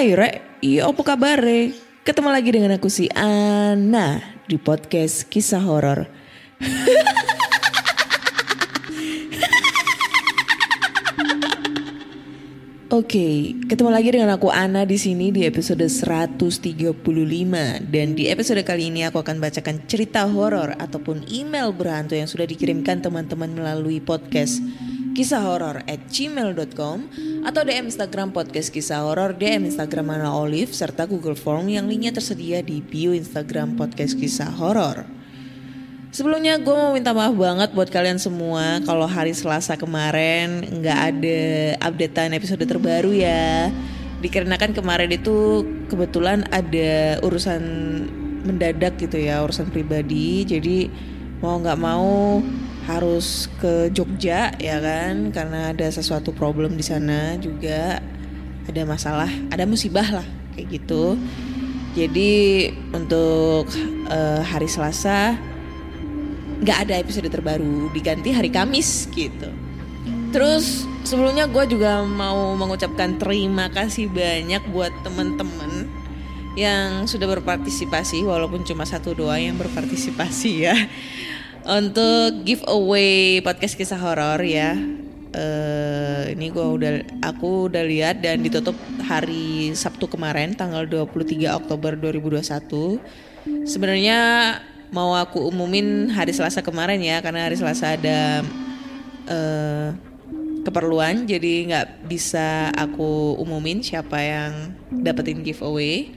Hai Rek, iya apa kabar Ketemu lagi dengan aku si Ana di podcast kisah horor. Oke, ketemu lagi dengan aku Ana di sini di episode 135 dan di episode kali ini aku akan bacakan cerita horor ataupun email berhantu yang sudah dikirimkan teman-teman melalui podcast kisah horor at gmail.com atau DM Instagram podcast kisah horor, DM Instagram Ana Olive serta Google Form yang linknya tersedia di bio Instagram podcast kisah horor. Sebelumnya gue mau minta maaf banget buat kalian semua kalau hari Selasa kemarin nggak ada updatean episode terbaru ya. Dikarenakan kemarin itu kebetulan ada urusan mendadak gitu ya, urusan pribadi. Jadi mau nggak mau harus ke Jogja ya kan karena ada sesuatu problem di sana juga ada masalah, ada musibah lah kayak gitu. Jadi untuk eh, hari Selasa nggak ada episode terbaru diganti hari Kamis gitu. Terus sebelumnya gue juga mau mengucapkan terima kasih banyak buat temen-temen yang sudah berpartisipasi walaupun cuma satu doa yang berpartisipasi ya untuk giveaway podcast kisah horor ya. Eh ini gue udah aku udah lihat dan ditutup hari Sabtu kemarin tanggal 23 Oktober 2021. Sebenarnya mau aku umumin hari Selasa kemarin ya karena hari Selasa ada eh, keperluan jadi nggak bisa aku umumin siapa yang dapetin giveaway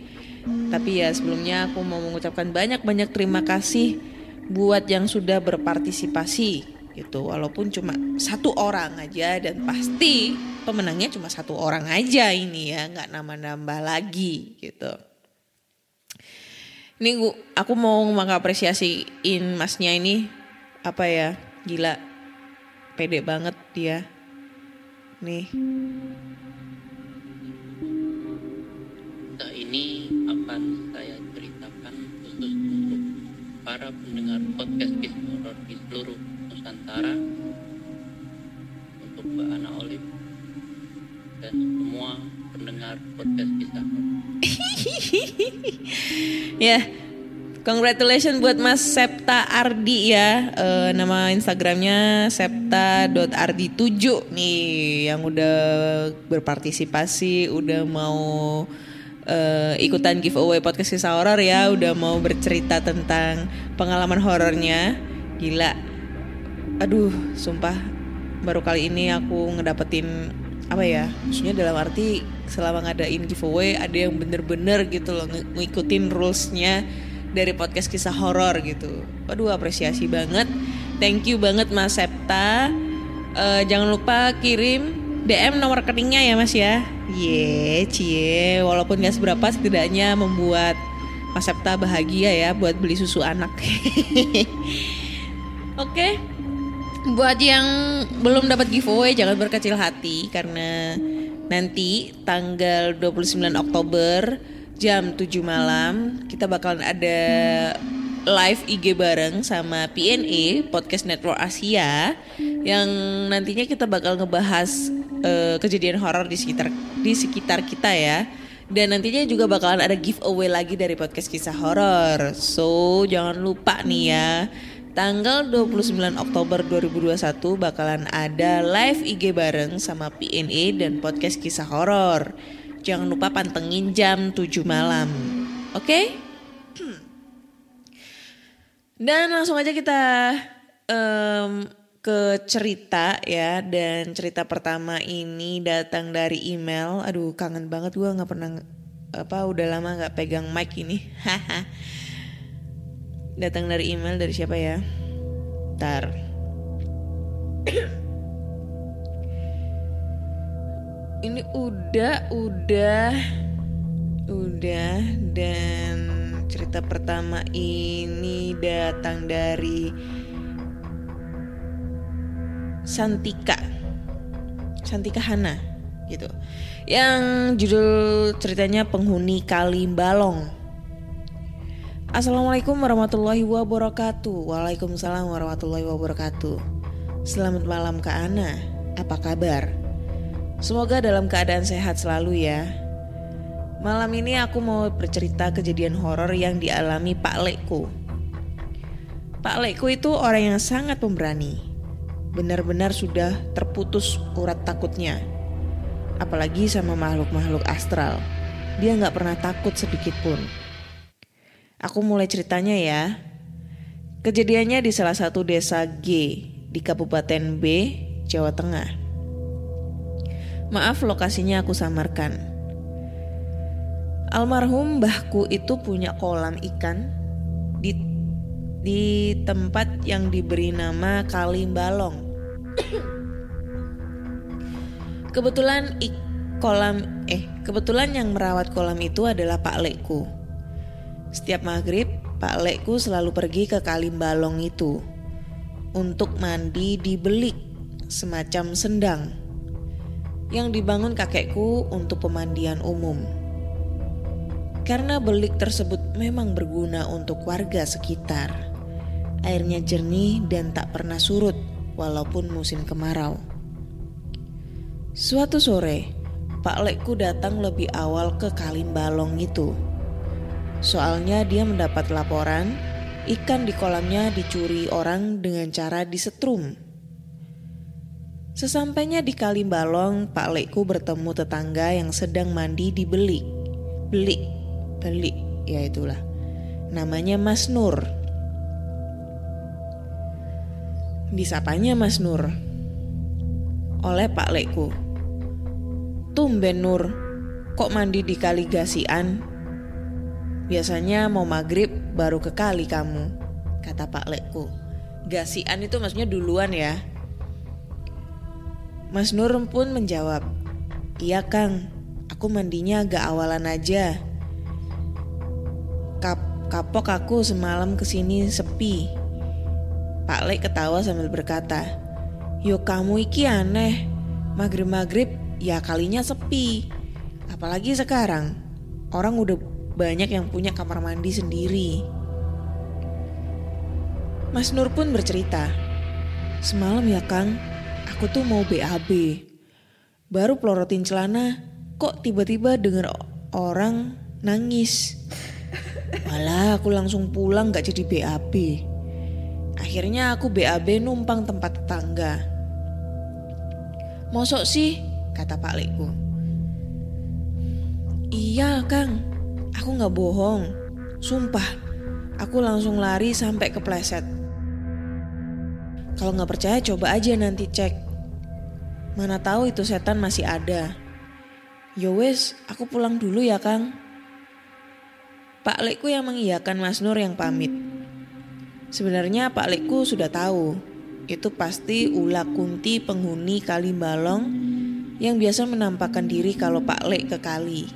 tapi ya sebelumnya aku mau mengucapkan banyak-banyak terima kasih buat yang sudah berpartisipasi gitu. Walaupun cuma satu orang aja dan pasti pemenangnya cuma satu orang aja ini ya nggak nambah-nambah lagi gitu. Ini gua, aku mau mengapresiasiin masnya ini apa ya gila pede banget dia. Nih para pendengar podcast kisah horor di seluruh Nusantara, untuk Mbak Ana Olive dan semua pendengar podcast horor. ya congratulations buat Mas Septa Ardi ya Eh, nama Instagramnya septa.ardi7 nih yang udah berpartisipasi udah mau eh, ikutan giveaway podcast kisah horor ya. Udah mau bercerita tentang pengalaman horornya. Gila. Aduh sumpah. Baru kali ini aku ngedapetin apa ya maksudnya dalam arti selama ngadain giveaway ada yang bener-bener gitu loh ng- ngikutin rulesnya dari podcast kisah horor gitu. Waduh apresiasi banget. Thank you banget Mas Septa. Eh, jangan lupa kirim DM nomor rekeningnya ya Mas ya? Ye cie walaupun gak seberapa setidaknya membuat Mas Septa bahagia ya buat beli susu anak. Oke. Buat yang belum dapat giveaway jangan berkecil hati karena nanti tanggal 29 Oktober jam 7 malam kita bakalan ada live IG bareng sama PNE Podcast Network Asia yang nantinya kita bakal ngebahas eh, kejadian horor di sekitar di sekitar kita ya. Dan nantinya juga bakalan ada giveaway lagi dari podcast kisah horor. So, jangan lupa nih ya. Tanggal 29 Oktober 2021 bakalan ada live IG bareng sama PNE dan podcast kisah horor. Jangan lupa pantengin jam 7 malam. Oke? Dan langsung aja kita em, ke cerita ya. Dan cerita pertama ini datang dari email. Aduh kangen banget gue nggak pernah apa udah lama nggak pegang mic ini. datang dari email dari siapa ya? Ntar. Ini udah, udah, udah dan cerita pertama ini datang dari Santika, Santika Hana gitu. Yang judul ceritanya penghuni Kali Balong. Assalamualaikum warahmatullahi wabarakatuh. Waalaikumsalam warahmatullahi wabarakatuh. Selamat malam Kak Ana. Apa kabar? Semoga dalam keadaan sehat selalu ya. Malam ini aku mau bercerita kejadian horor yang dialami Pak Lekku. Pak Lekku itu orang yang sangat pemberani. Benar-benar sudah terputus urat takutnya. Apalagi sama makhluk-makhluk astral. Dia nggak pernah takut sedikit pun. Aku mulai ceritanya ya. Kejadiannya di salah satu desa G di Kabupaten B, Jawa Tengah. Maaf lokasinya aku samarkan. Almarhum mbahku itu punya kolam ikan di di tempat yang diberi nama Kali Balong. kebetulan ik kolam eh kebetulan yang merawat kolam itu adalah Pak Lekku. Setiap maghrib, Pak Lekku selalu pergi ke Kali Balong itu untuk mandi di belik semacam sendang yang dibangun kakekku untuk pemandian umum. Karena belik tersebut memang berguna untuk warga sekitar. Airnya jernih dan tak pernah surut walaupun musim kemarau. Suatu sore, Pak Lekku datang lebih awal ke Kalim Balong itu. Soalnya dia mendapat laporan ikan di kolamnya dicuri orang dengan cara disetrum. Sesampainya di Kalim Balong, Pak Lekku bertemu tetangga yang sedang mandi di belik. Belik, belik, ya itulah. Namanya Mas Nur. Disapanya Mas Nur oleh Pak Lekku. Tumben Nur, kok mandi di kali gasian? Biasanya mau maghrib baru ke kali kamu, kata Pak Lekku. Gasian itu maksudnya duluan ya. Mas Nur pun menjawab, Iya Kang, aku mandinya agak awalan aja. Kap kapok aku semalam ke sini sepi. Pak Lek ketawa sambil berkata, Yo kamu iki aneh, maghrib-maghrib ya kalinya sepi. Apalagi sekarang, orang udah banyak yang punya kamar mandi sendiri. Mas Nur pun bercerita, semalam ya Kang, aku tuh mau BAB. Baru pelorotin celana, kok tiba-tiba denger orang nangis. Malah aku langsung pulang gak jadi BAB. Akhirnya aku BAB numpang tempat tetangga. Mosok sih, kata Pak Lekku. Iya Kang, aku gak bohong. Sumpah, aku langsung lari sampai kepleset. Kalau nggak percaya coba aja nanti cek. Mana tahu itu setan masih ada. Yowes, aku pulang dulu ya Kang. Pak Lekku yang mengiyakan Mas Nur yang pamit. Sebenarnya Pak Lekku sudah tahu. Itu pasti ulah kunti penghuni kali balong yang biasa menampakkan diri kalau Pak Lek ke kali.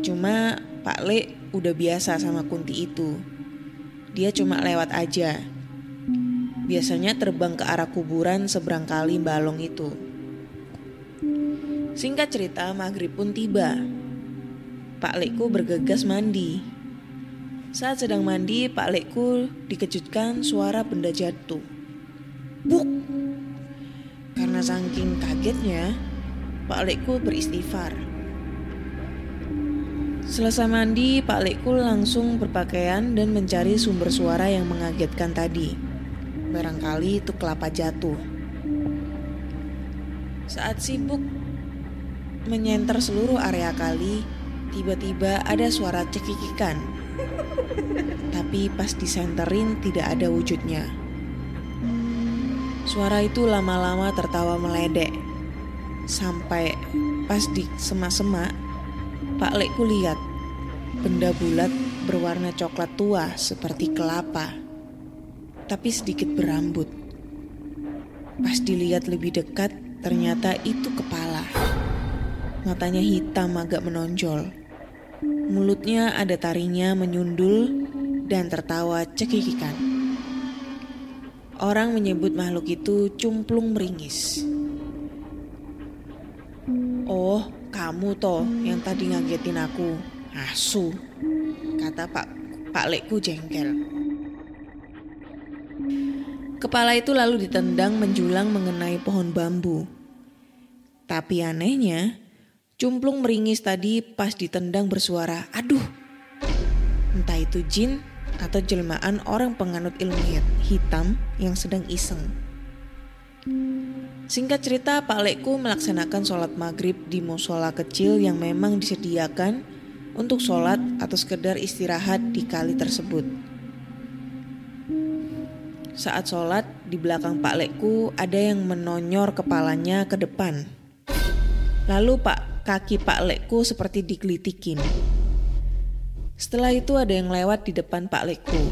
Cuma Pak Lek udah biasa sama kunti itu. Dia cuma lewat aja. Biasanya terbang ke arah kuburan seberang kali balong itu. Singkat cerita, maghrib pun tiba. Pak Lekku bergegas mandi. Saat sedang mandi, Pak Lekku dikejutkan suara benda jatuh. Buk! Karena saking kagetnya, Pak Lekku beristighfar. Selesai mandi, Pak Lekku langsung berpakaian dan mencari sumber suara yang mengagetkan tadi. Barangkali itu kelapa jatuh. Saat sibuk menyenter seluruh area kali, tiba-tiba ada suara cekikikan. Tapi pas disenterin tidak ada wujudnya. Suara itu lama-lama tertawa meledek. Sampai pas di sema-sema, Pak Lekku lihat benda bulat berwarna coklat tua seperti kelapa, tapi sedikit berambut. Pas dilihat lebih dekat, ternyata itu kepala. Matanya hitam agak menonjol. Mulutnya ada taringnya menyundul dan tertawa cekikikan. Orang menyebut makhluk itu cumplung meringis. Oh, kamu toh yang tadi ngagetin aku. Asu, kata Pak Pak Lekku jengkel. Kepala itu lalu ditendang menjulang mengenai pohon bambu. Tapi anehnya, cumplung meringis tadi pas ditendang bersuara, aduh. Entah itu jin atau jelmaan orang penganut ilmu hitam yang sedang iseng. Singkat cerita, Pak Lekku melaksanakan sholat maghrib di musola kecil yang memang disediakan untuk sholat atau sekedar istirahat di kali tersebut. Saat sholat, di belakang Pak Lekku ada yang menonyor kepalanya ke depan. Lalu Pak kaki Pak Lekku seperti digelitikin. Setelah itu ada yang lewat di depan Pak Lekku.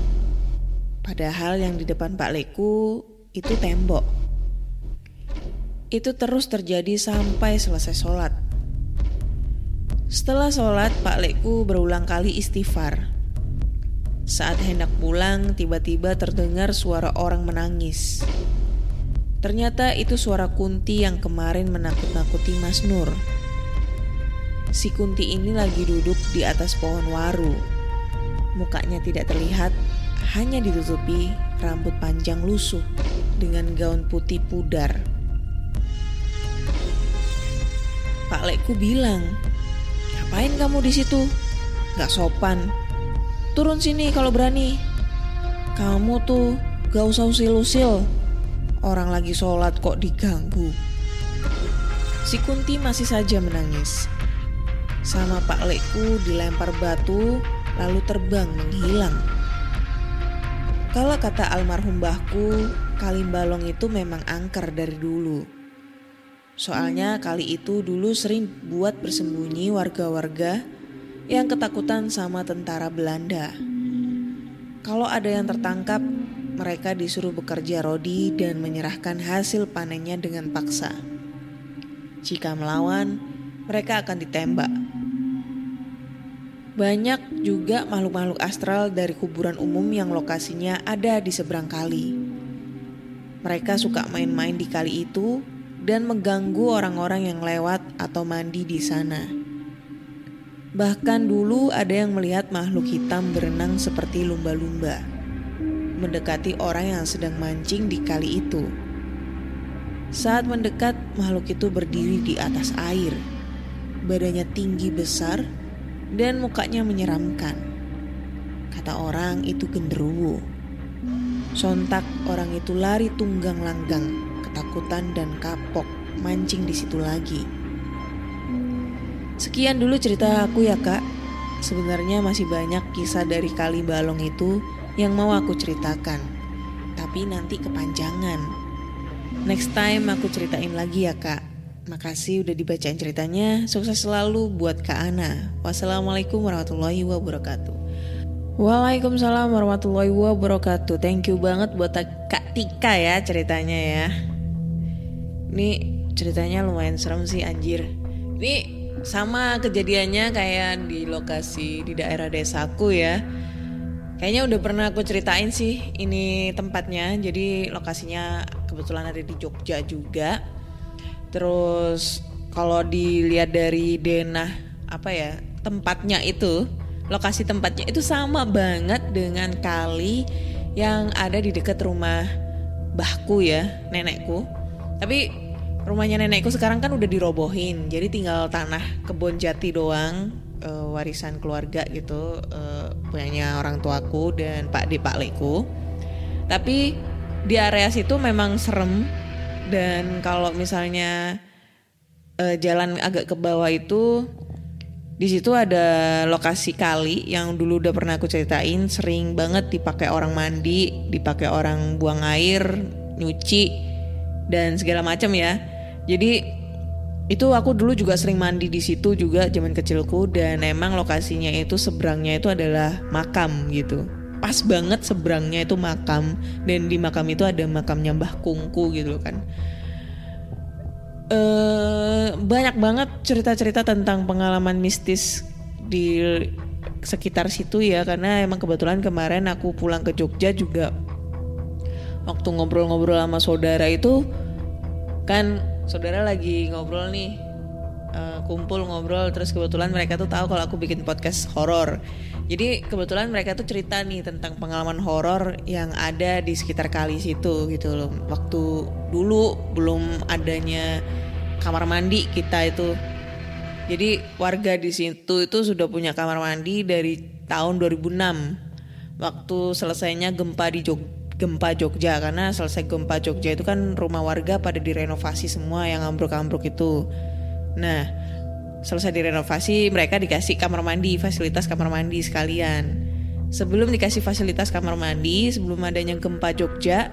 Padahal yang di depan Pak Lekku itu tembok. Itu terus terjadi sampai selesai sholat. Setelah sholat, Pak Lekku berulang kali istighfar. Saat hendak pulang, tiba-tiba terdengar suara orang menangis. Ternyata itu suara Kunti yang kemarin menakut-nakuti Mas Nur. Si Kunti ini lagi duduk di atas pohon waru. Mukanya tidak terlihat, hanya ditutupi rambut panjang lusuh dengan gaun putih pudar. Pak Lekku bilang, "Ngapain kamu di situ? Gak sopan. Turun sini kalau berani. Kamu tuh gak usah usil-usil. Orang lagi sholat kok diganggu." Si Kunti masih saja menangis. Sama Pak Lekku dilempar batu lalu terbang menghilang. Kalau kata almarhum mbahku, Kalimbalong itu memang angker dari dulu. Soalnya kali itu dulu sering buat bersembunyi warga-warga yang ketakutan sama tentara Belanda. Kalau ada yang tertangkap, mereka disuruh bekerja rodi dan menyerahkan hasil panennya dengan paksa. Jika melawan, mereka akan ditembak. Banyak juga makhluk-makhluk astral dari kuburan umum yang lokasinya ada di seberang kali. Mereka suka main-main di kali itu dan mengganggu orang-orang yang lewat atau mandi di sana. Bahkan dulu ada yang melihat makhluk hitam berenang seperti lumba-lumba, mendekati orang yang sedang mancing di kali itu. Saat mendekat, makhluk itu berdiri di atas air. Badannya tinggi besar dan mukanya menyeramkan. Kata orang itu genderuwo. Sontak orang itu lari tunggang langgang, ketakutan dan kapok mancing di situ lagi. Sekian dulu cerita aku ya kak. Sebenarnya masih banyak kisah dari Kali Balong itu yang mau aku ceritakan. Tapi nanti kepanjangan. Next time aku ceritain lagi ya kak. Makasih udah dibacain ceritanya. Sukses selalu buat Kak Ana. Wassalamualaikum warahmatullahi wabarakatuh. Waalaikumsalam warahmatullahi wabarakatuh. Thank you banget buat Kak Tika ya ceritanya ya. Ini ceritanya lumayan serem sih anjir. Ini sama kejadiannya kayak di lokasi di daerah desaku ya. Kayaknya udah pernah aku ceritain sih ini tempatnya. Jadi lokasinya kebetulan ada di Jogja juga. Terus kalau dilihat dari denah apa ya tempatnya itu lokasi tempatnya itu sama banget dengan kali yang ada di dekat rumah bahku ya nenekku. Tapi rumahnya nenekku sekarang kan udah dirobohin jadi tinggal tanah kebun jati doang e, warisan keluarga gitu e, punyanya orang tuaku dan pak di pak leku tapi di area situ memang serem dan kalau misalnya e, jalan agak ke bawah itu Di situ ada lokasi kali yang dulu udah pernah aku ceritain, sering banget dipakai orang mandi, dipakai orang buang air, nyuci dan segala macam ya. Jadi itu aku dulu juga sering mandi di situ juga zaman kecilku dan emang lokasinya itu seberangnya itu adalah makam gitu. Pas banget seberangnya itu makam. Dan di makam itu ada makamnya Mbah Kungku gitu kan. Eh banyak banget cerita-cerita tentang pengalaman mistis di sekitar situ ya. Karena emang kebetulan kemarin aku pulang ke Jogja juga waktu ngobrol-ngobrol sama saudara itu kan saudara lagi ngobrol nih eh, kumpul ngobrol. Terus kebetulan mereka tuh tahu kalau aku bikin podcast horor jadi kebetulan mereka tuh cerita nih tentang pengalaman horor yang ada di sekitar kali situ gitu loh. Waktu dulu belum adanya kamar mandi kita itu. Jadi warga di situ itu sudah punya kamar mandi dari tahun 2006 waktu selesainya gempa di Jog gempa Jogja. Karena selesai gempa Jogja itu kan rumah warga pada direnovasi semua yang ambruk-ambruk itu. Nah, selesai direnovasi mereka dikasih kamar mandi, fasilitas kamar mandi sekalian. Sebelum dikasih fasilitas kamar mandi, sebelum adanya gempa Jogja,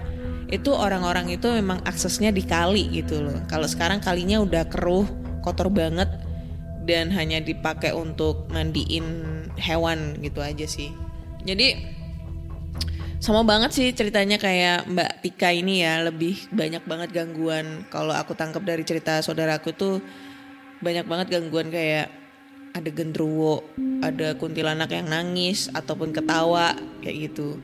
itu orang-orang itu memang aksesnya di kali gitu loh. Kalau sekarang kalinya udah keruh, kotor banget dan hanya dipakai untuk mandiin hewan gitu aja sih. Jadi sama banget sih ceritanya kayak Mbak Tika ini ya lebih banyak banget gangguan kalau aku tangkap dari cerita saudaraku tuh banyak banget gangguan kayak ada gendruwo, ada kuntilanak yang nangis ataupun ketawa kayak gitu.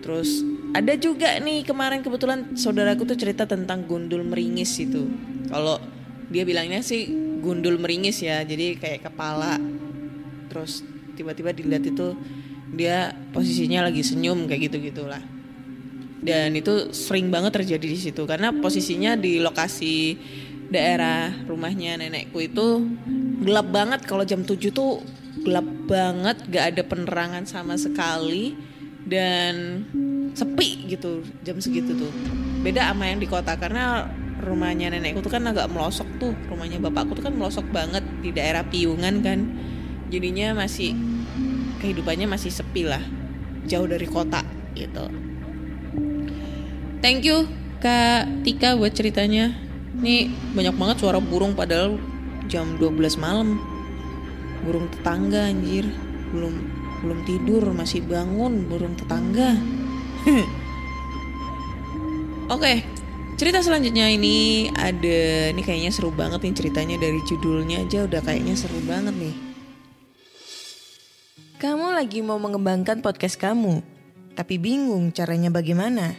Terus ada juga nih kemarin kebetulan saudaraku tuh cerita tentang gundul meringis itu. Kalau dia bilangnya sih gundul meringis ya, jadi kayak kepala. Terus tiba-tiba dilihat itu dia posisinya lagi senyum kayak gitu gitulah dan itu sering banget terjadi di situ karena posisinya di lokasi daerah rumahnya nenekku itu gelap banget. Kalau jam 7 tuh gelap banget gak ada penerangan sama sekali dan sepi gitu jam segitu tuh. Beda sama yang di kota karena rumahnya nenekku tuh kan agak melosok tuh. Rumahnya bapakku tuh kan melosok banget di daerah Piungan kan. Jadinya masih kehidupannya masih sepi lah jauh dari kota gitu. Thank you kak Tika buat ceritanya ini banyak banget suara burung padahal jam 12 malam burung tetangga anjir belum belum tidur masih bangun burung tetangga Oke, cerita selanjutnya ini ada ini kayaknya seru banget nih ceritanya dari judulnya aja udah kayaknya seru banget nih. Kamu lagi mau mengembangkan podcast kamu, tapi bingung caranya bagaimana?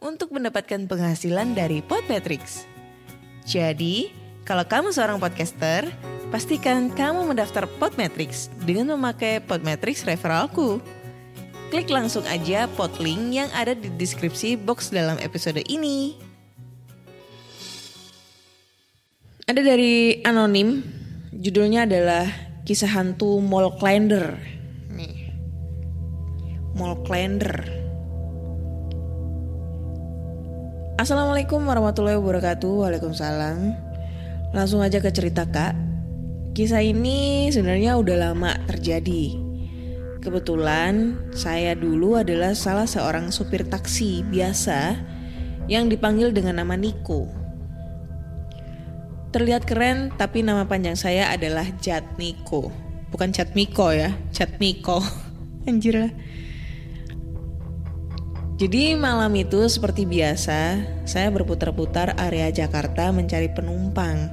untuk mendapatkan penghasilan dari Podmetrics. Jadi, kalau kamu seorang podcaster, pastikan kamu mendaftar Podmetrics dengan memakai Podmetrics referralku. Klik langsung aja podlink yang ada di deskripsi box dalam episode ini. Ada dari anonim, judulnya adalah kisah hantu Mall. Nih, Mall. Assalamualaikum warahmatullahi wabarakatuh. Waalaikumsalam. Langsung aja ke cerita kak. Kisah ini sebenarnya udah lama terjadi. Kebetulan saya dulu adalah salah seorang supir taksi biasa Yang dipanggil dengan nama Niko. Terlihat keren tapi nama panjang saya adalah Jatniko. Bukan Jatmiko ya, Jatmiko. Anjir lah Jadi malam itu seperti biasa, saya berputar-putar area Jakarta mencari penumpang.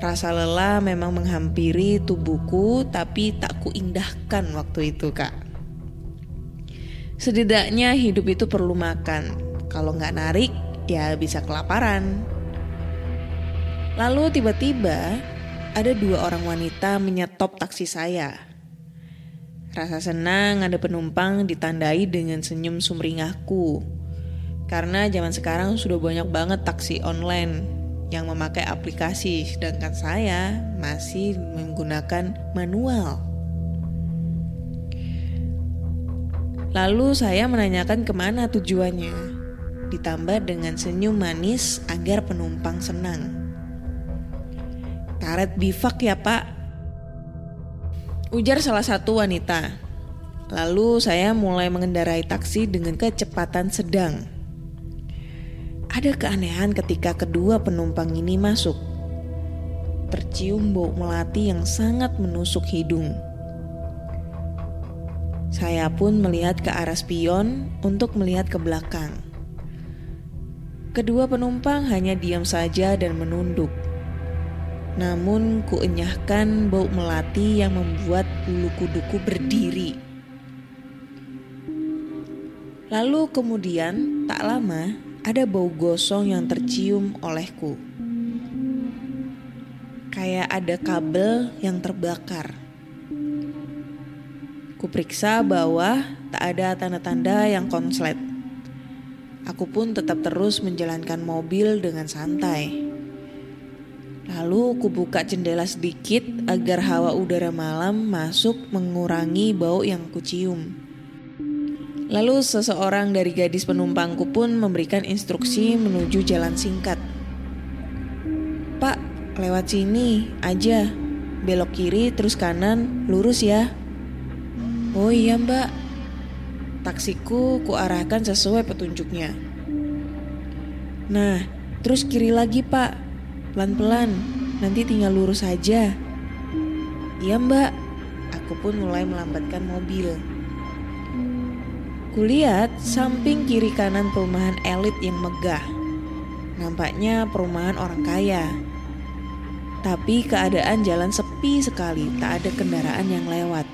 Rasa lelah memang menghampiri tubuhku, tapi tak kuindahkan waktu itu, Kak. Setidaknya hidup itu perlu makan. Kalau nggak narik, ya bisa kelaparan. Lalu tiba-tiba ada dua orang wanita menyetop taksi saya. Rasa senang ada penumpang ditandai dengan senyum sumringahku. Karena zaman sekarang sudah banyak banget taksi online yang memakai aplikasi, sedangkan saya masih menggunakan manual. Lalu saya menanyakan ke mana tujuannya, ditambah dengan senyum manis agar penumpang senang. Karet bifak ya pak, Ujar salah satu wanita. Lalu saya mulai mengendarai taksi dengan kecepatan sedang. Ada keanehan ketika kedua penumpang ini masuk. Tercium bau melati yang sangat menusuk hidung. Saya pun melihat ke arah spion untuk melihat ke belakang. Kedua penumpang hanya diam saja dan menunduk. Namun kuenyahkan bau melati yang membuat bulu kuduku berdiri. Lalu kemudian tak lama ada bau gosong yang tercium olehku. Kayak ada kabel yang terbakar. Kuperiksa bawah tak ada tanda-tanda yang konslet. Aku pun tetap terus menjalankan mobil dengan santai. Lalu kubuka jendela sedikit agar hawa udara malam masuk mengurangi bau yang kucium. Lalu seseorang dari gadis penumpangku pun memberikan instruksi menuju jalan singkat. Pak, lewat sini aja. Belok kiri terus kanan, lurus ya. Oh iya mbak. Taksiku kuarahkan sesuai petunjuknya. Nah, terus kiri lagi pak. Pelan-pelan, nanti tinggal lurus saja. Iya mbak, aku pun mulai melambatkan mobil. Kulihat samping kiri kanan perumahan elit yang megah. Nampaknya perumahan orang kaya. Tapi keadaan jalan sepi sekali, tak ada kendaraan yang lewat.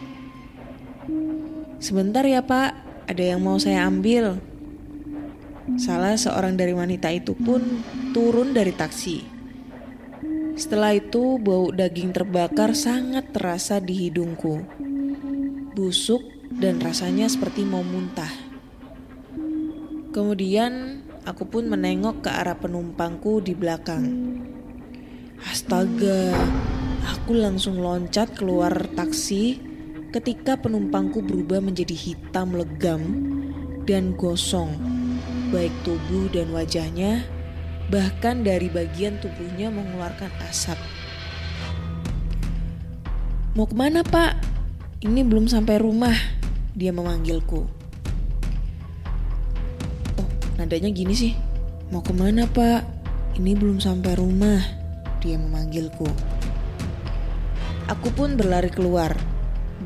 Sebentar ya pak, ada yang mau saya ambil. Salah seorang dari wanita itu pun turun dari taksi. Setelah itu bau daging terbakar sangat terasa di hidungku. Busuk dan rasanya seperti mau muntah. Kemudian aku pun menengok ke arah penumpangku di belakang. Astaga, aku langsung loncat keluar taksi ketika penumpangku berubah menjadi hitam legam dan gosong, baik tubuh dan wajahnya bahkan dari bagian tubuhnya mengeluarkan asap. Mau ke mana pak? Ini belum sampai rumah, dia memanggilku. Oh, nadanya gini sih. Mau ke mana pak? Ini belum sampai rumah, dia memanggilku. Aku pun berlari keluar,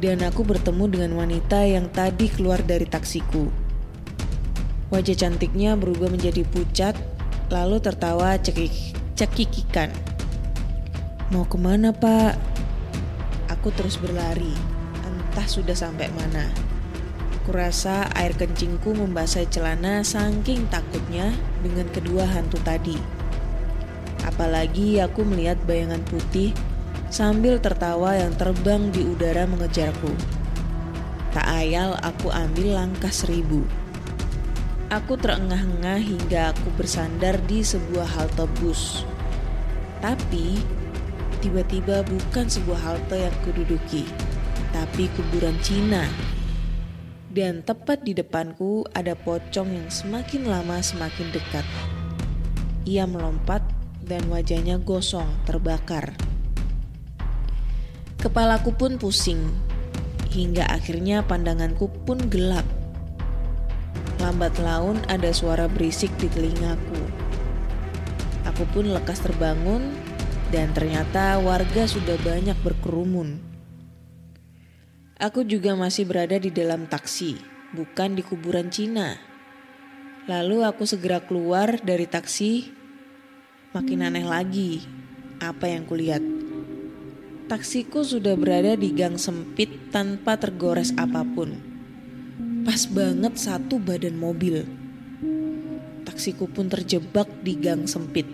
dan aku bertemu dengan wanita yang tadi keluar dari taksiku. Wajah cantiknya berubah menjadi pucat lalu tertawa cekik, cekikikan. Mau ke mana pak? Aku terus berlari, entah sudah sampai mana. Kurasa air kencingku membasahi celana saking takutnya dengan kedua hantu tadi. Apalagi aku melihat bayangan putih sambil tertawa yang terbang di udara mengejarku. Tak ayal aku ambil langkah seribu. Aku terengah-engah hingga aku bersandar di sebuah halte bus. Tapi tiba-tiba bukan sebuah halte yang kududuki, tapi kuburan Cina. Dan tepat di depanku ada pocong yang semakin lama semakin dekat. Ia melompat dan wajahnya gosong, terbakar. Kepalaku pun pusing, hingga akhirnya pandanganku pun gelap. Lambat laun ada suara berisik di telingaku. Aku pun lekas terbangun dan ternyata warga sudah banyak berkerumun. Aku juga masih berada di dalam taksi, bukan di kuburan Cina. Lalu aku segera keluar dari taksi. Makin aneh lagi apa yang kulihat. Taksiku sudah berada di gang sempit tanpa tergores apa pun. Pas banget satu badan mobil. Taksiku pun terjebak di gang sempit.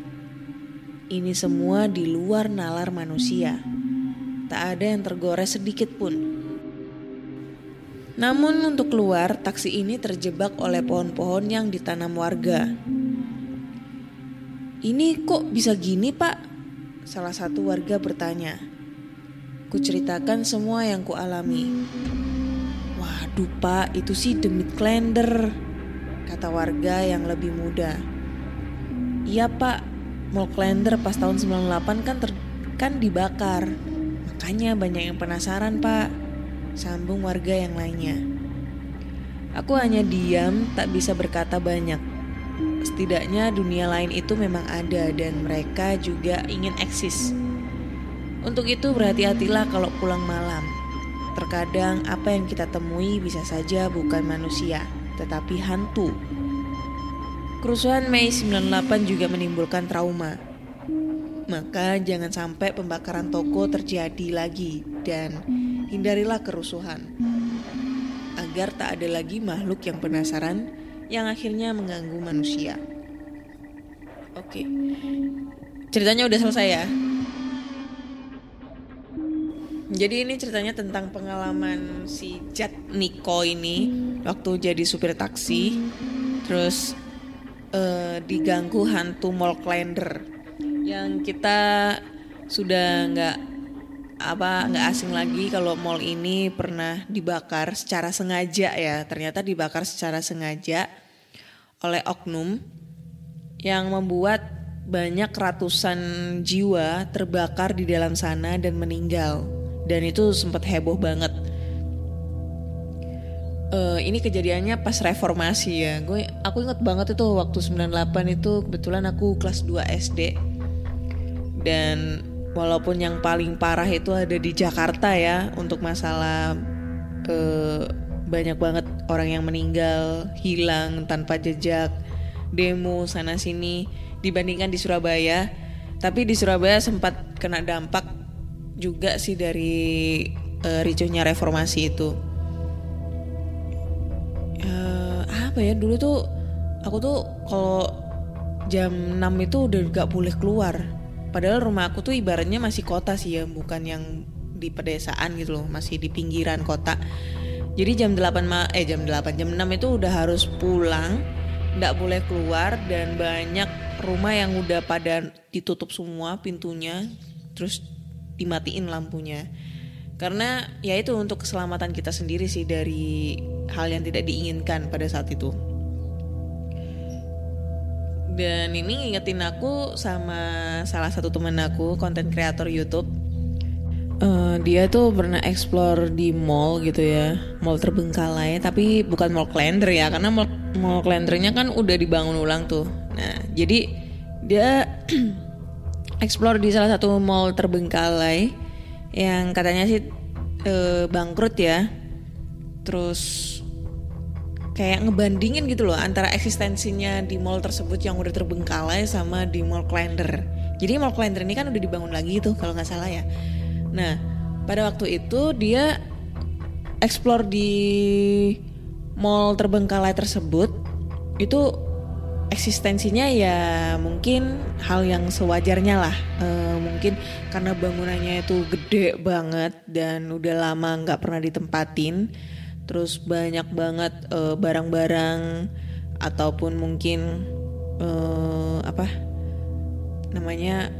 Ini semua di luar nalar manusia. Tak ada yang tergores sedikit pun. Namun untuk keluar, taksi ini terjebak oleh pohon-pohon yang ditanam warga. Ini kok bisa gini pak? Salah satu warga bertanya. Kuceritakan semua yang kualami. Waduh pak, itu sih demit klender, kata warga yang lebih muda. Iya pak, mall klender pas tahun 98 kan ter kan dibakar. Makanya banyak yang penasaran pak. Sambung warga yang lainnya. Aku hanya diam, tak bisa berkata banyak. Setidaknya dunia lain itu memang ada dan mereka juga ingin eksis. Untuk itu berhati-hatilah kalau pulang malam. Terkadang apa yang kita temui bisa saja bukan manusia, tetapi hantu. Kerusuhan Mei 98 juga menimbulkan trauma. Maka jangan sampai pembakaran toko terjadi lagi dan hindarilah kerusuhan. Agar tak ada lagi makhluk yang penasaran yang akhirnya mengganggu manusia. Oke. Ceritanya udah selesai ya. Jadi ini ceritanya tentang pengalaman si Jat Niko ini waktu jadi supir taksi, terus eh, diganggu hantu mall yang kita sudah nggak apa nggak asing lagi kalau mall ini pernah dibakar secara sengaja ya. Ternyata dibakar secara sengaja oleh oknum yang membuat banyak ratusan jiwa terbakar di dalam sana dan meninggal dan itu sempat heboh banget. Eh, ini kejadiannya pas reformasi ya. Gue aku inget banget itu waktu 98 itu kebetulan aku kelas 2 SD dan walaupun yang paling parah itu ada di Jakarta ya untuk masalah eh, banyak banget orang yang meninggal hilang tanpa jejak demo sana sini dibandingkan di Surabaya. Tapi di Surabaya sempat kena dampak juga sih dari eh, ricuhnya reformasi itu. Eh, apa ya dulu tuh aku tuh kalau jam 6 itu udah gak boleh keluar. Padahal rumah aku tuh ibaratnya masih kota sih ya bukan yang di pedesaan gitu loh masih di pinggiran kota. Jadi jam 8 ma eh jam 8 jam 6 itu udah harus pulang nggak boleh keluar dan banyak rumah yang udah pada ditutup semua pintunya. Terus dimatiin lampunya karena ya itu untuk keselamatan kita sendiri sih dari hal yang tidak diinginkan pada saat itu. Dan ini ngingetin aku sama salah satu temen aku, konten kreator YouTube. Eh, dia tuh pernah explore di mall gitu ya, mall terbengkalai, tapi bukan mall Klender ya, karena mall, mall Klendernya kan udah dibangun ulang tuh. Nah, jadi dia explore di salah satu mall terbengkalai yang katanya sih eh, bangkrut ya. Terus kayak ngebandingin gitu loh antara eksistensinya di mall tersebut yang udah terbengkalai sama di mall Klender. Jadi mall Klender ini kan udah dibangun lagi tuh kalau nggak salah ya. Nah pada waktu itu dia explore di mall terbengkalai tersebut itu eksistensinya ya mungkin hal yang sewajarnya lah. Eh, mungkin karena bangunannya itu gede banget dan udah lama nggak pernah ditempatin. Terus banyak banget eh, barang-barang ataupun mungkin eh, apa namanya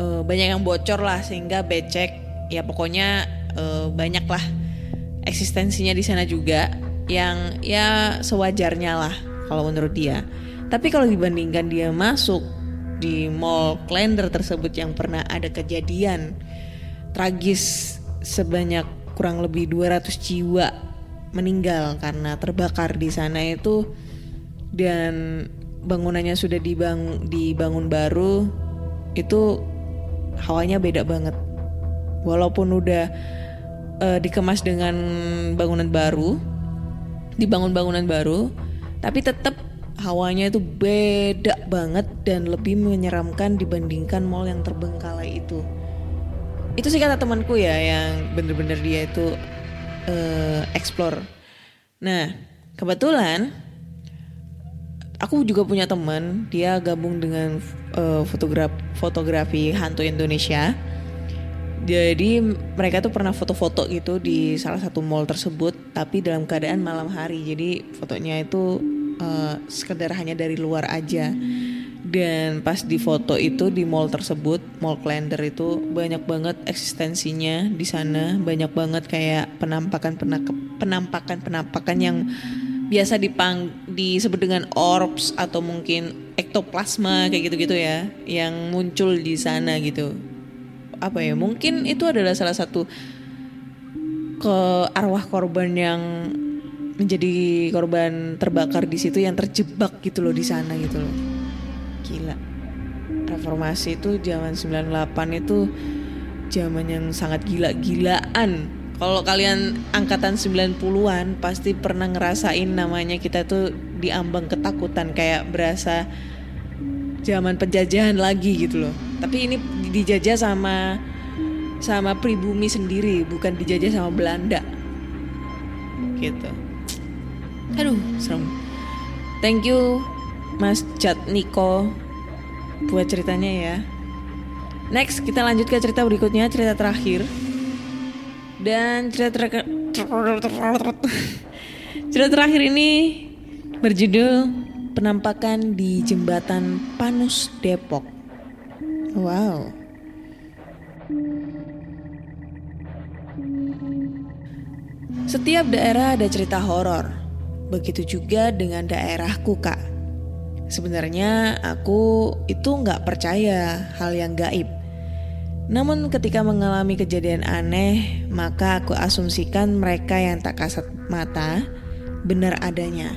eh, banyak yang bocor lah sehingga becek. Ya pokoknya eh, banyak lah eksistensinya di sana juga yang ya sewajarnya lah kalau menurut dia. Tapi kalau dibandingkan dia masuk di mall Klender tersebut yang pernah ada kejadian tragis sebanyak kurang lebih 200 jiwa meninggal karena terbakar di sana itu dan bangunannya sudah dibang dibangun baru itu hawanya beda banget. Walaupun udah eh, dikemas dengan bangunan baru, dibangun bangunan baru, tapi tetap hawanya itu beda banget dan lebih menyeramkan dibandingkan mall yang terbengkalai itu. Itu sih kata temanku ya yang bener-bener dia itu eh, explore. Nah kebetulan aku juga punya teman dia gabung dengan eh, fotograf fotografi hantu Indonesia. Jadi mereka tuh pernah foto-foto gitu di salah satu mall tersebut, tapi dalam keadaan malam hari. Jadi fotonya itu eh, sekedar hanya dari luar aja. Dan pas di foto itu di mall tersebut, mall Klender itu banyak banget eksistensinya di sana, banyak banget kayak penampakan penampakan penampakan yang biasa dipang disebut dengan orbs atau mungkin ektoplasma kayak gitu-gitu ya, yang muncul di sana gitu apa ya mungkin itu adalah salah satu ke arwah korban yang menjadi korban terbakar di situ yang terjebak gitu loh di sana gitu loh gila reformasi itu zaman 98 itu zaman yang sangat gila-gilaan kalau kalian angkatan 90-an pasti pernah ngerasain namanya kita tuh diambang ketakutan kayak berasa zaman penjajahan lagi gitu loh. Tapi ini dijajah sama sama pribumi sendiri, bukan dijajah sama Belanda. Gitu. Aduh, serem. Thank you Mas Jat Niko buat ceritanya ya. Next kita lanjut ke cerita berikutnya, cerita terakhir. Dan cerita terakhir cerita terakhir ini berjudul penampakan di jembatan Panus Depok. Wow. Setiap daerah ada cerita horor. Begitu juga dengan daerahku, Kak. Sebenarnya aku itu nggak percaya hal yang gaib. Namun ketika mengalami kejadian aneh, maka aku asumsikan mereka yang tak kasat mata benar adanya.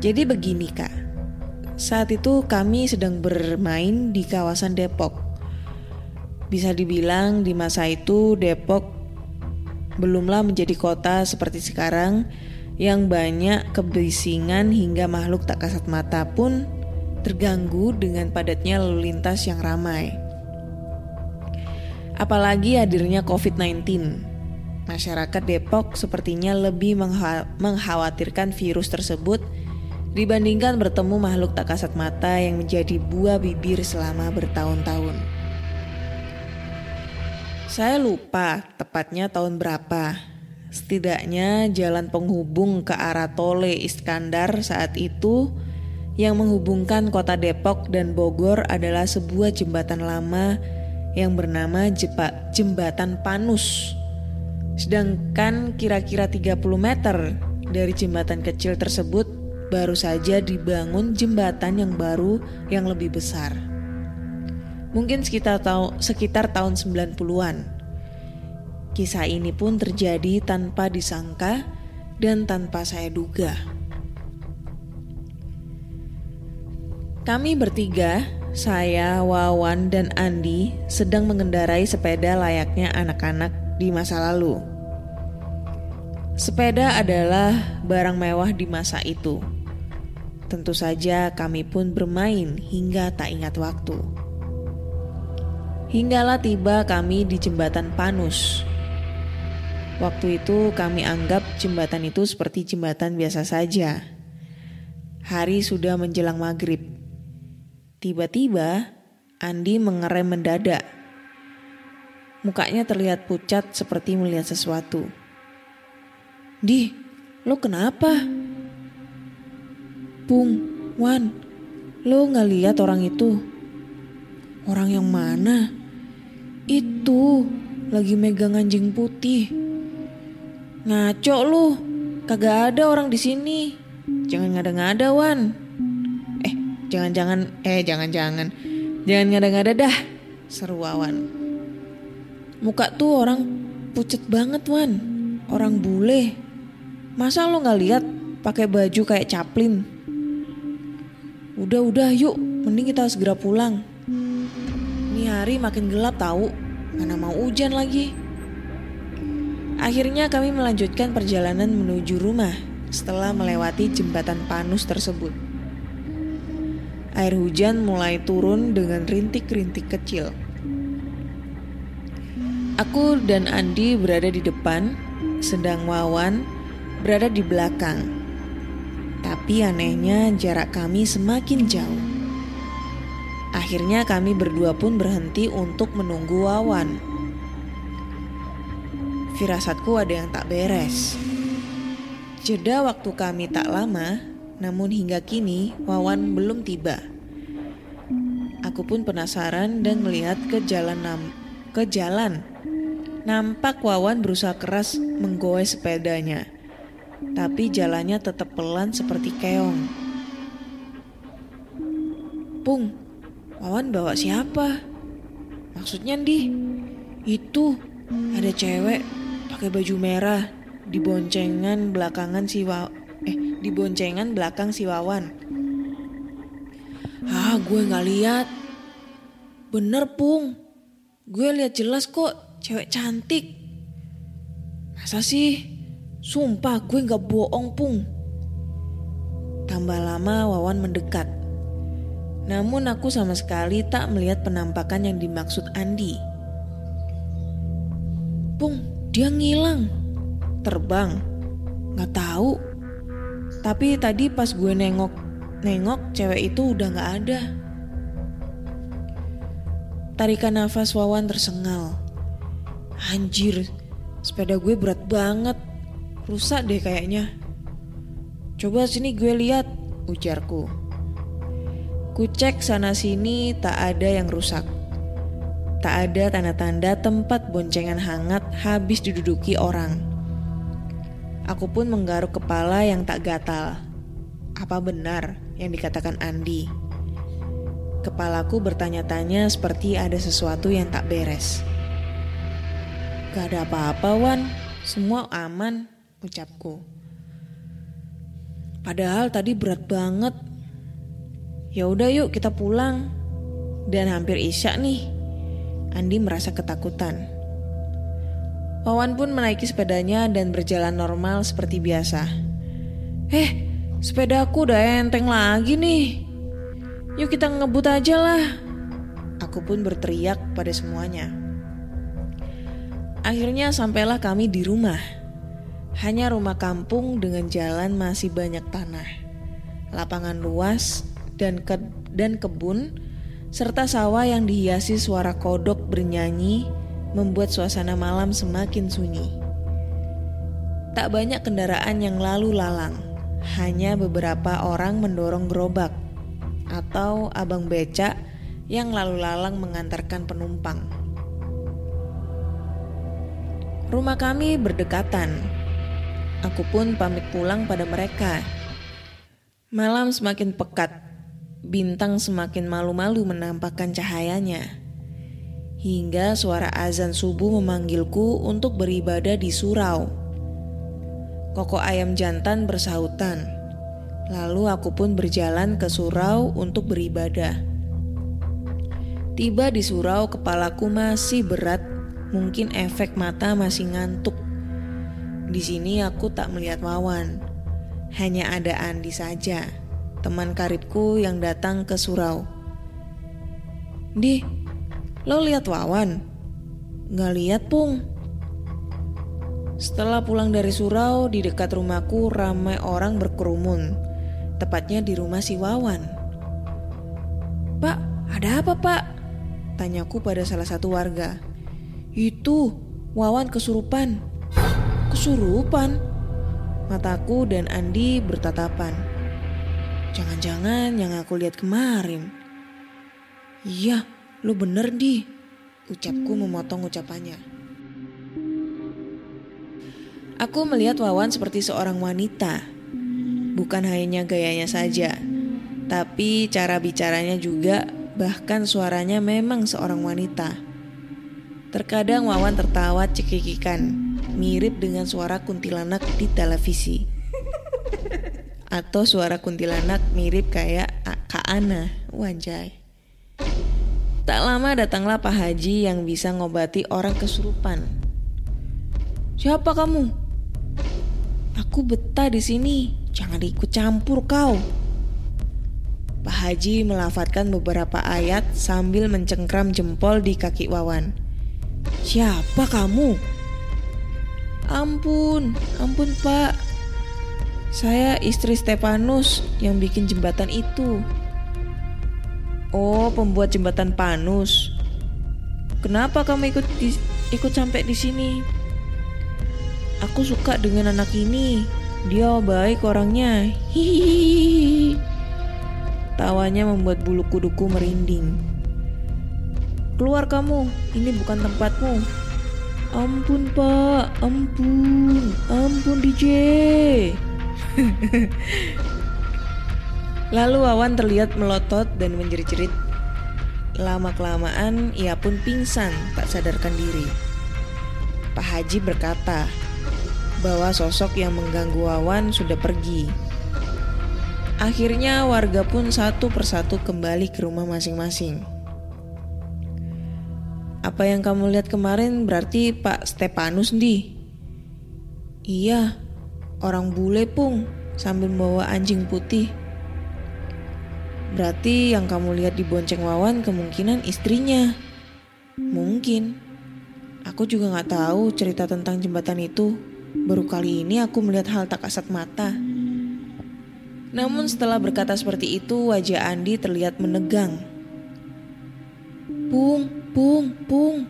Jadi begini kak, saat itu kami sedang bermain di kawasan Depok. Bisa dibilang di masa itu Depok belumlah menjadi kota seperti sekarang yang banyak kebisingan hingga makhluk tak kasat mata pun terganggu dengan padatnya lalu lintas yang ramai. Apalagi hadirnya COVID-19. Masyarakat Depok sepertinya lebih mengkhawatirkan virus tersebut dibandingkan bertemu makhluk tak kasat mata yang menjadi buah bibir selama bertahun-tahun. Saya lupa tepatnya tahun berapa. Setidaknya jalan penghubung ke arah Tole Iskandar saat itu yang menghubungkan kota Depok dan Bogor adalah sebuah jembatan lama yang bernama Jepa, Jembatan Panus. Sedangkan kira-kira 30 meter dari jembatan kecil tersebut baru saja dibangun jembatan yang baru yang lebih besar. Mungkin sekitar, tahu, sekitar tahun 90-an. Kisah ini pun terjadi tanpa disangka dan tanpa saya duga. Kami bertiga, saya, Wawan, dan Andi sedang mengendarai sepeda layaknya anak-anak di masa lalu. Sepeda adalah barang mewah di masa itu. Tentu saja kami pun bermain hingga tak ingat waktu. Hinggalah tiba kami di jembatan Panus. Waktu itu kami anggap jembatan itu seperti jembatan biasa saja. Hari sudah menjelang maghrib. Tiba-tiba Andi mengerem mendadak. Mukanya terlihat pucat seperti melihat sesuatu. Di, lo kenapa? Pung, Wan, lo nggak lihat orang itu? Orang yang mana? Itu lagi megang anjing putih. Ngaco lu, kagak ada orang di sini. Jangan ngada-ngada, Wan. Eh, jangan-jangan, eh jangan-jangan, jangan ngada-ngada dah. Seru Wawan. Muka tuh orang pucet banget, Wan. Orang bule. Masa lo nggak lihat pakai baju kayak caplin? Udah udah yuk, mending kita segera pulang. Ini hari makin gelap tahu, mana mau hujan lagi. Akhirnya kami melanjutkan perjalanan menuju rumah setelah melewati jembatan Panus tersebut. Air hujan mulai turun dengan rintik-rintik kecil. Aku dan Andi berada di depan, sedang Wawan berada di belakang. Tapi anehnya jarak kami semakin jauh. Akhirnya kami berdua pun berhenti untuk menunggu Wawan. Firasatku ada yang tak beres. Jeda waktu kami tak lama, namun hingga kini Wawan belum tiba. Aku pun penasaran dan melihat ke jalan nam- ke jalan. Nampak Wawan berusaha keras menggoes sepedanya. Tapi jalannya tetap pelan seperti keong. Pung, Wawan bawa siapa? Maksudnya di itu ada cewek pakai baju merah di boncengan belakangan si Wa eh di boncengan belakang si Wawan. Ah, gue nggak lihat. Bener pung, gue lihat jelas kok cewek cantik. Masa sih? Sumpah gue nggak bohong pung. Tambah lama Wawan mendekat. Namun aku sama sekali tak melihat penampakan yang dimaksud Andi. Pung, dia ngilang. Terbang. Nggak tahu. Tapi tadi pas gue nengok, nengok cewek itu udah nggak ada. Tarikan nafas Wawan tersengal. Anjir, sepeda gue berat banget. Rusak deh kayaknya. Coba sini gue lihat, ujarku. Kucek sana sini tak ada yang rusak. Tak ada tanda-tanda tempat boncengan hangat habis diduduki orang. Aku pun menggaruk kepala yang tak gatal. Apa benar yang dikatakan Andi? Kepalaku bertanya-tanya seperti ada sesuatu yang tak beres. Gak ada apa-apa Wan, semua aman, ucapku. Padahal tadi berat banget. Ya udah yuk kita pulang. Dan hampir isya nih. Andi merasa ketakutan. Wawan pun menaiki sepedanya dan berjalan normal seperti biasa. Eh, sepedaku udah enteng lagi nih. Yuk kita ngebut aja lah. Aku pun berteriak pada semuanya. Akhirnya sampailah kami di rumah. Hanya rumah kampung dengan jalan masih banyak tanah. Lapangan luas dan ke dan kebun serta sawah yang dihiasi suara kodok bernyanyi membuat suasana malam semakin sunyi. Tak banyak kendaraan yang lalu lalang, hanya beberapa orang mendorong gerobak atau abang becak yang lalu lalang mengantarkan penumpang. Rumah kami berdekatan. Aku pun pamit pulang pada mereka. Malam semakin pekat, bintang semakin malu-malu menampakkan cahayanya. Hingga suara azan subuh memanggilku untuk beribadah di surau. Koko ayam jantan bersahutan. Lalu aku pun berjalan ke surau untuk beribadah. Tiba di surau, kepalaku masih berat, mungkin efek mata masih ngantuk. Di sini aku tak melihat Wawan, hanya ada Andi saja, teman karibku yang datang ke surau. Di, lo lihat Wawan? Nggak lihat pung. Setelah pulang dari surau, di dekat rumahku ramai orang berkerumun, tepatnya di rumah si Wawan. Pak, ada apa pak? Tanyaku pada salah satu warga. Itu, Wawan kesurupan. Kesurupan? Mataku dan Andi bertatapan. Jangan-jangan yang aku lihat kemarin. Iya, lu bener di. Ucapku memotong ucapannya. Aku melihat Wawan seperti seorang wanita. Bukan hanya gayanya saja, tapi cara bicaranya juga, bahkan suaranya memang seorang wanita. Terkadang Wawan tertawa cekikikan, mirip dengan suara kuntilanak di televisi. Atau suara kuntilanak mirip kayak Kak Ana, wanjay. Tak lama datanglah Pak Haji yang bisa ngobati orang kesurupan. Siapa kamu? Aku betah di sini. Jangan ikut campur kau. Pak Haji melafatkan beberapa ayat sambil mencengkram jempol di kaki Wawan. Siapa kamu? Ampun, ampun pak. Saya istri Stefanus yang bikin jembatan itu. Oh, pembuat jembatan Panus. Kenapa kamu ikut di- ikut sampai di sini? Aku suka dengan anak ini. Dia baik orangnya. Hihihi. Tawanya membuat bulu kuduku merinding. Keluar kamu, ini bukan tempatmu. Ampun pak, ampun, ampun DJ. Lalu Wawan terlihat melotot dan menjerit-jerit. Lama-kelamaan ia pun pingsan tak sadarkan diri. Pak Haji berkata bahwa sosok yang mengganggu Wawan sudah pergi. Akhirnya warga pun satu persatu kembali ke rumah masing-masing. Apa yang kamu lihat kemarin berarti Pak Stepanus di? Iya, orang bule pung sambil membawa anjing putih. Berarti yang kamu lihat di bonceng Wawan kemungkinan istrinya. Mungkin. Aku juga nggak tahu cerita tentang jembatan itu. Baru kali ini aku melihat hal tak kasat mata. Namun setelah berkata seperti itu, wajah Andi terlihat menegang. Pung, pung, pung.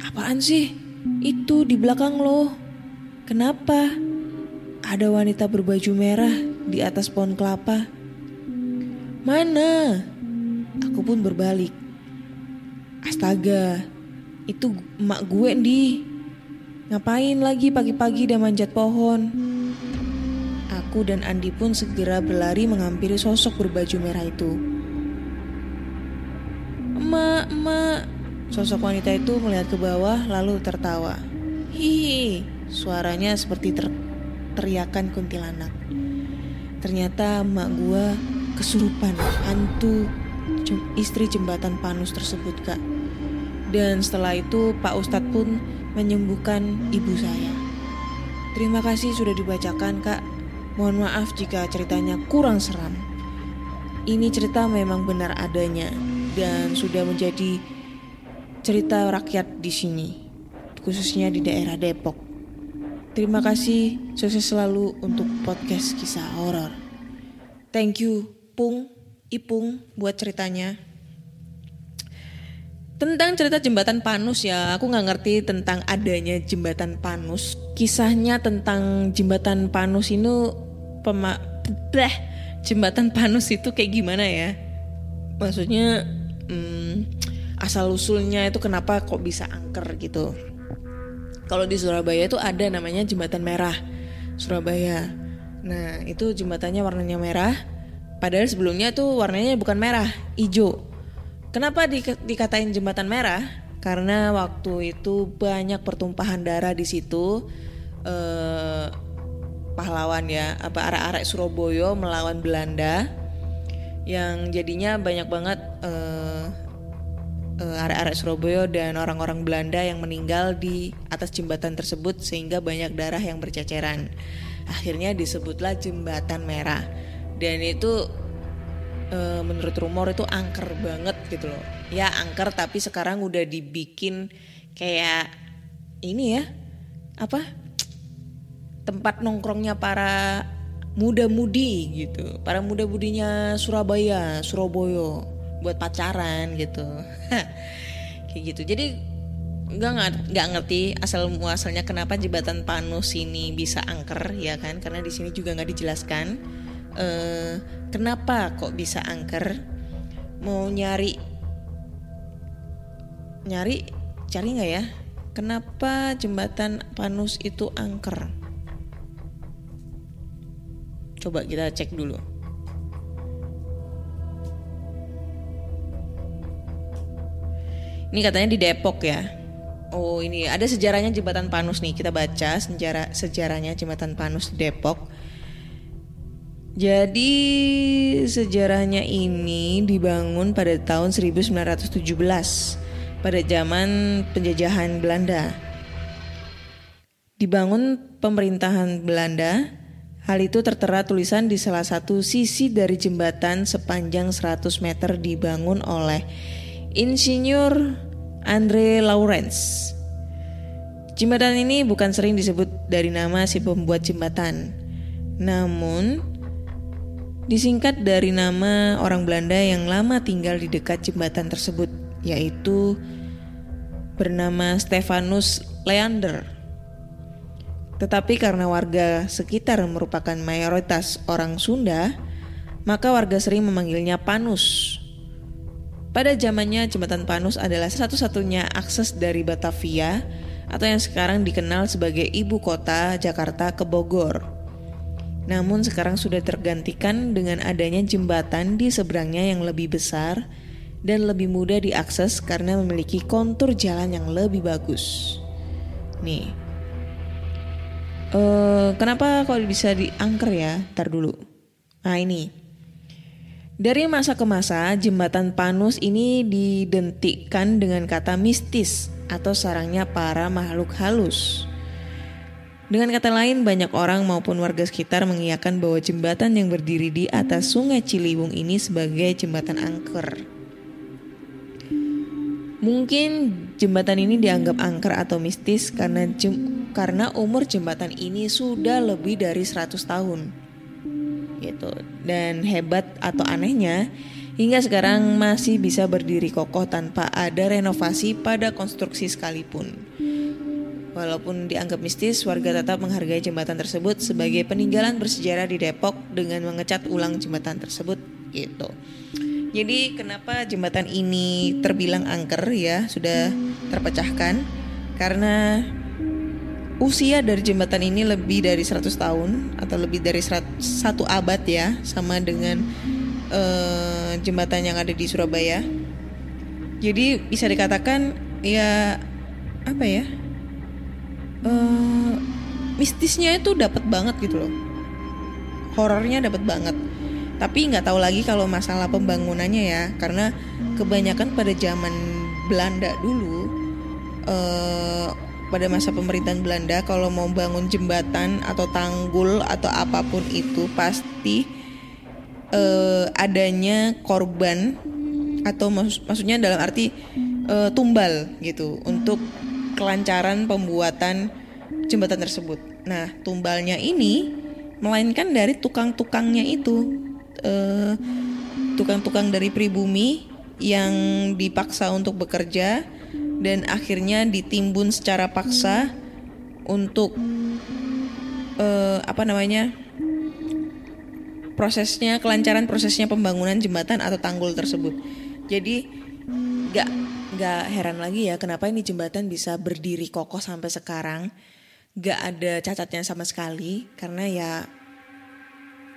Apaan sih? Itu di belakang lo. Kenapa? Ada wanita berbaju merah di atas pohon kelapa. Mana? Aku pun berbalik. Astaga, itu emak gue di. Ngapain lagi pagi-pagi dan manjat pohon? Aku dan Andi pun segera berlari menghampiri sosok berbaju merah itu. Emak, emak. Sosok wanita itu melihat ke bawah lalu tertawa. Hihi, suaranya seperti ter teriakan kuntilanak. Ternyata emak gua kesurupan hantu istri jembatan Panus tersebut kak. Dan setelah itu Pak Ustadz pun menyembuhkan ibu saya. Terima kasih sudah dibacakan kak. Mohon maaf jika ceritanya kurang seram. Ini cerita memang benar adanya dan sudah menjadi cerita rakyat di sini, khususnya di daerah Depok. Terima kasih, sukses selalu untuk podcast kisah horor. Thank you, Pung, Ipung, buat ceritanya. Tentang cerita jembatan Panus ya, aku nggak ngerti tentang adanya jembatan Panus. Kisahnya tentang jembatan Panus ini pema bleh, jembatan Panus itu kayak gimana ya? Maksudnya hmm, asal usulnya itu kenapa kok bisa angker gitu? Kalau di Surabaya itu ada namanya jembatan merah Surabaya. Nah itu jembatannya warnanya merah. Padahal sebelumnya itu warnanya bukan merah, hijau. Kenapa di, dikatain jembatan merah? Karena waktu itu banyak pertumpahan darah di situ. Eh, pahlawan ya, apa arek-arek Surabaya melawan Belanda, yang jadinya banyak banget eh, arek-arek Surabaya dan orang-orang Belanda yang meninggal di atas jembatan tersebut sehingga banyak darah yang berceceran. Akhirnya disebutlah jembatan merah. Dan itu eh, menurut rumor itu angker banget gitu loh. Ya angker tapi sekarang udah dibikin kayak ini ya. Apa? Tempat nongkrongnya para muda-mudi gitu. Para muda-mudinya Surabaya, Surabaya buat pacaran gitu. kayak gitu. Jadi nggak nggak- ngerti asal muasalnya kenapa jembatan Panus ini bisa angker ya kan? Karena di sini juga nggak dijelaskan. Eh kenapa kok bisa angker? Mau nyari nyari cari nggak ya? Kenapa jembatan Panus itu angker? Coba kita cek dulu ini katanya di Depok ya oh ini ada sejarahnya jembatan Panus nih kita baca sejarah sejarahnya jembatan Panus Depok jadi sejarahnya ini dibangun pada tahun 1917 pada zaman penjajahan Belanda. dibangun pemerintahan Belanda. Hal itu tertera tulisan di salah satu sisi dari jembatan sepanjang 100 meter dibangun oleh Insinyur Andre Lawrence. Jembatan ini bukan sering disebut dari nama si pembuat jembatan, namun disingkat dari nama orang Belanda yang lama tinggal di dekat jembatan tersebut, yaitu bernama Stefanus Leander. Tetapi karena warga sekitar merupakan mayoritas orang Sunda, maka warga sering memanggilnya Panus. Pada zamannya jembatan Panus adalah satu-satunya akses dari Batavia atau yang sekarang dikenal sebagai ibu kota Jakarta ke Bogor. Namun sekarang sudah tergantikan dengan adanya jembatan di seberangnya yang lebih besar dan lebih mudah diakses karena memiliki kontur jalan yang lebih bagus. Nih, eh kenapa kok bisa diangker ya? Ntar dulu. Nah ini, dari masa ke masa jembatan Panus ini didentikkan dengan kata mistis atau sarangnya para makhluk halus. Dengan kata lain, banyak orang maupun warga sekitar mengiyakan bahwa jembatan yang berdiri di atas sungai Ciliwung ini sebagai jembatan angker. Mungkin jembatan ini dianggap angker atau mistis karena jem- karena umur jembatan ini sudah lebih dari 100 tahun. Gitu. Dan hebat atau anehnya, hingga sekarang masih bisa berdiri kokoh tanpa ada renovasi pada konstruksi sekalipun. Walaupun dianggap mistis, warga tetap menghargai jembatan tersebut sebagai peninggalan bersejarah di Depok dengan mengecat ulang jembatan tersebut gitu. Jadi kenapa jembatan ini terbilang angker ya sudah terpecahkan karena usia dari jembatan ini lebih dari 100 tahun atau lebih dari 100 satu abad ya sama dengan eh, jembatan yang ada di Surabaya. Jadi bisa dikatakan ya apa ya? eh mistisnya itu dapat banget gitu loh. Horornya dapat banget. Tapi nggak tahu lagi kalau masalah pembangunannya ya, karena kebanyakan pada zaman Belanda dulu, eh, pada masa pemerintahan Belanda, kalau mau bangun jembatan atau tanggul atau apa pun itu pasti eh, adanya korban atau maksud- maksudnya dalam arti eh, tumbal gitu untuk kelancaran pembuatan jembatan tersebut. Nah, tumbalnya ini melainkan dari tukang-tukangnya itu eh, tukang-tukang dari pribumi yang dipaksa untuk bekerja dan akhirnya ditimbun secara paksa untuk eh, apa namanya prosesnya kelancaran prosesnya pembangunan jembatan atau tanggul tersebut. Jadi nggak nggak heran lagi ya kenapa ini jembatan bisa berdiri kokoh sampai sekarang nggak ada cacatnya sama sekali karena ya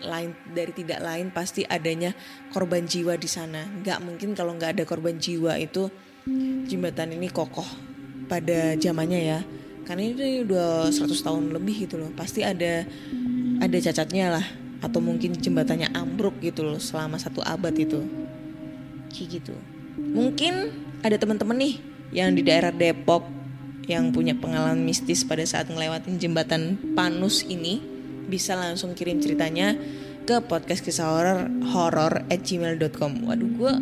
lain dari tidak lain pasti adanya korban jiwa di sana nggak mungkin kalau nggak ada korban jiwa itu jembatan ini kokoh pada zamannya ya. Karena ini udah 100 tahun lebih gitu loh. Pasti ada ada cacatnya lah. Atau mungkin jembatannya ambruk gitu loh selama satu abad itu. Kayak gitu. Mungkin ada teman-teman nih yang di daerah Depok yang punya pengalaman mistis pada saat ngelewatin jembatan Panus ini bisa langsung kirim ceritanya ke podcast kisah horor horror at gmail.com waduh gue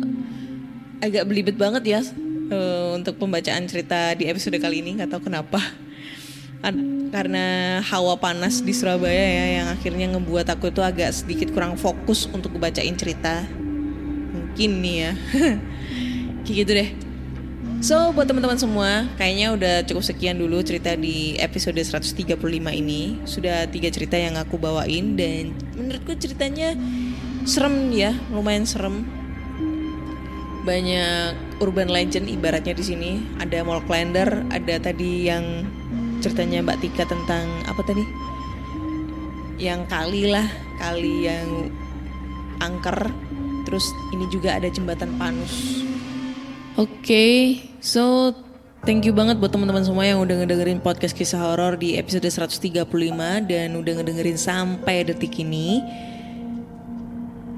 agak belibet banget ya eh, untuk pembacaan cerita di episode kali ini nggak tahu kenapa Ad- karena hawa panas di Surabaya ya yang akhirnya ngebuat aku itu agak sedikit kurang fokus untuk bacain cerita mungkin nih ya kayak gitu deh So buat teman-teman semua, kayaknya udah cukup sekian dulu cerita di episode 135 ini. Sudah tiga cerita yang aku bawain dan menurutku ceritanya serem ya, lumayan serem. Banyak urban legend ibaratnya di sini. Ada Mall Calendar, ada tadi yang ceritanya Mbak Tika tentang apa tadi? Yang kali lah, kali yang angker. Terus ini juga ada jembatan Panus. Oke, so thank you banget buat teman-teman semua yang udah ngedengerin podcast kisah horor di episode 135 dan udah ngedengerin sampai detik ini.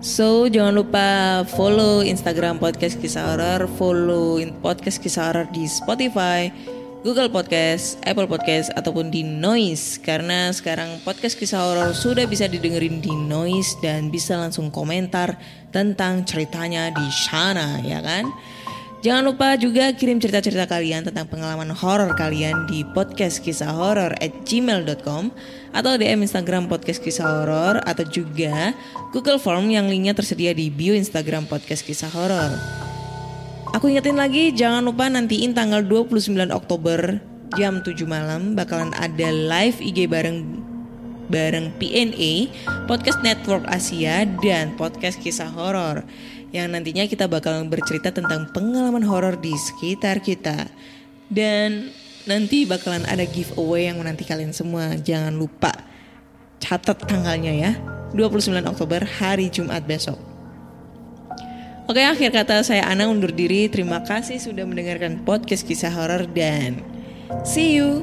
So jangan lupa follow Instagram podcast kisah horor, follow podcast kisah horor di Spotify, Google Podcast, Apple Podcast, ataupun di Noise. Karena sekarang podcast kisah horor sudah bisa didengerin di Noise dan bisa langsung komentar tentang ceritanya di sana, ya kan? Jangan lupa juga kirim cerita-cerita kalian tentang pengalaman horor kalian di podcast kisah horor at gmail.com atau DM Instagram podcast kisah horor atau juga Google Form yang linknya tersedia di bio Instagram podcast kisah horor. Aku ingetin lagi jangan lupa nantiin tanggal 29 Oktober jam 7 malam bakalan ada live IG bareng bareng PNA, Podcast Network Asia dan Podcast Kisah Horor yang nantinya kita bakal bercerita tentang pengalaman horor di sekitar kita. Dan nanti bakalan ada giveaway yang menanti kalian semua. Jangan lupa catat tanggalnya ya. 29 Oktober hari Jumat besok. Oke, akhir kata saya Ana undur diri. Terima kasih sudah mendengarkan podcast kisah horor dan see you.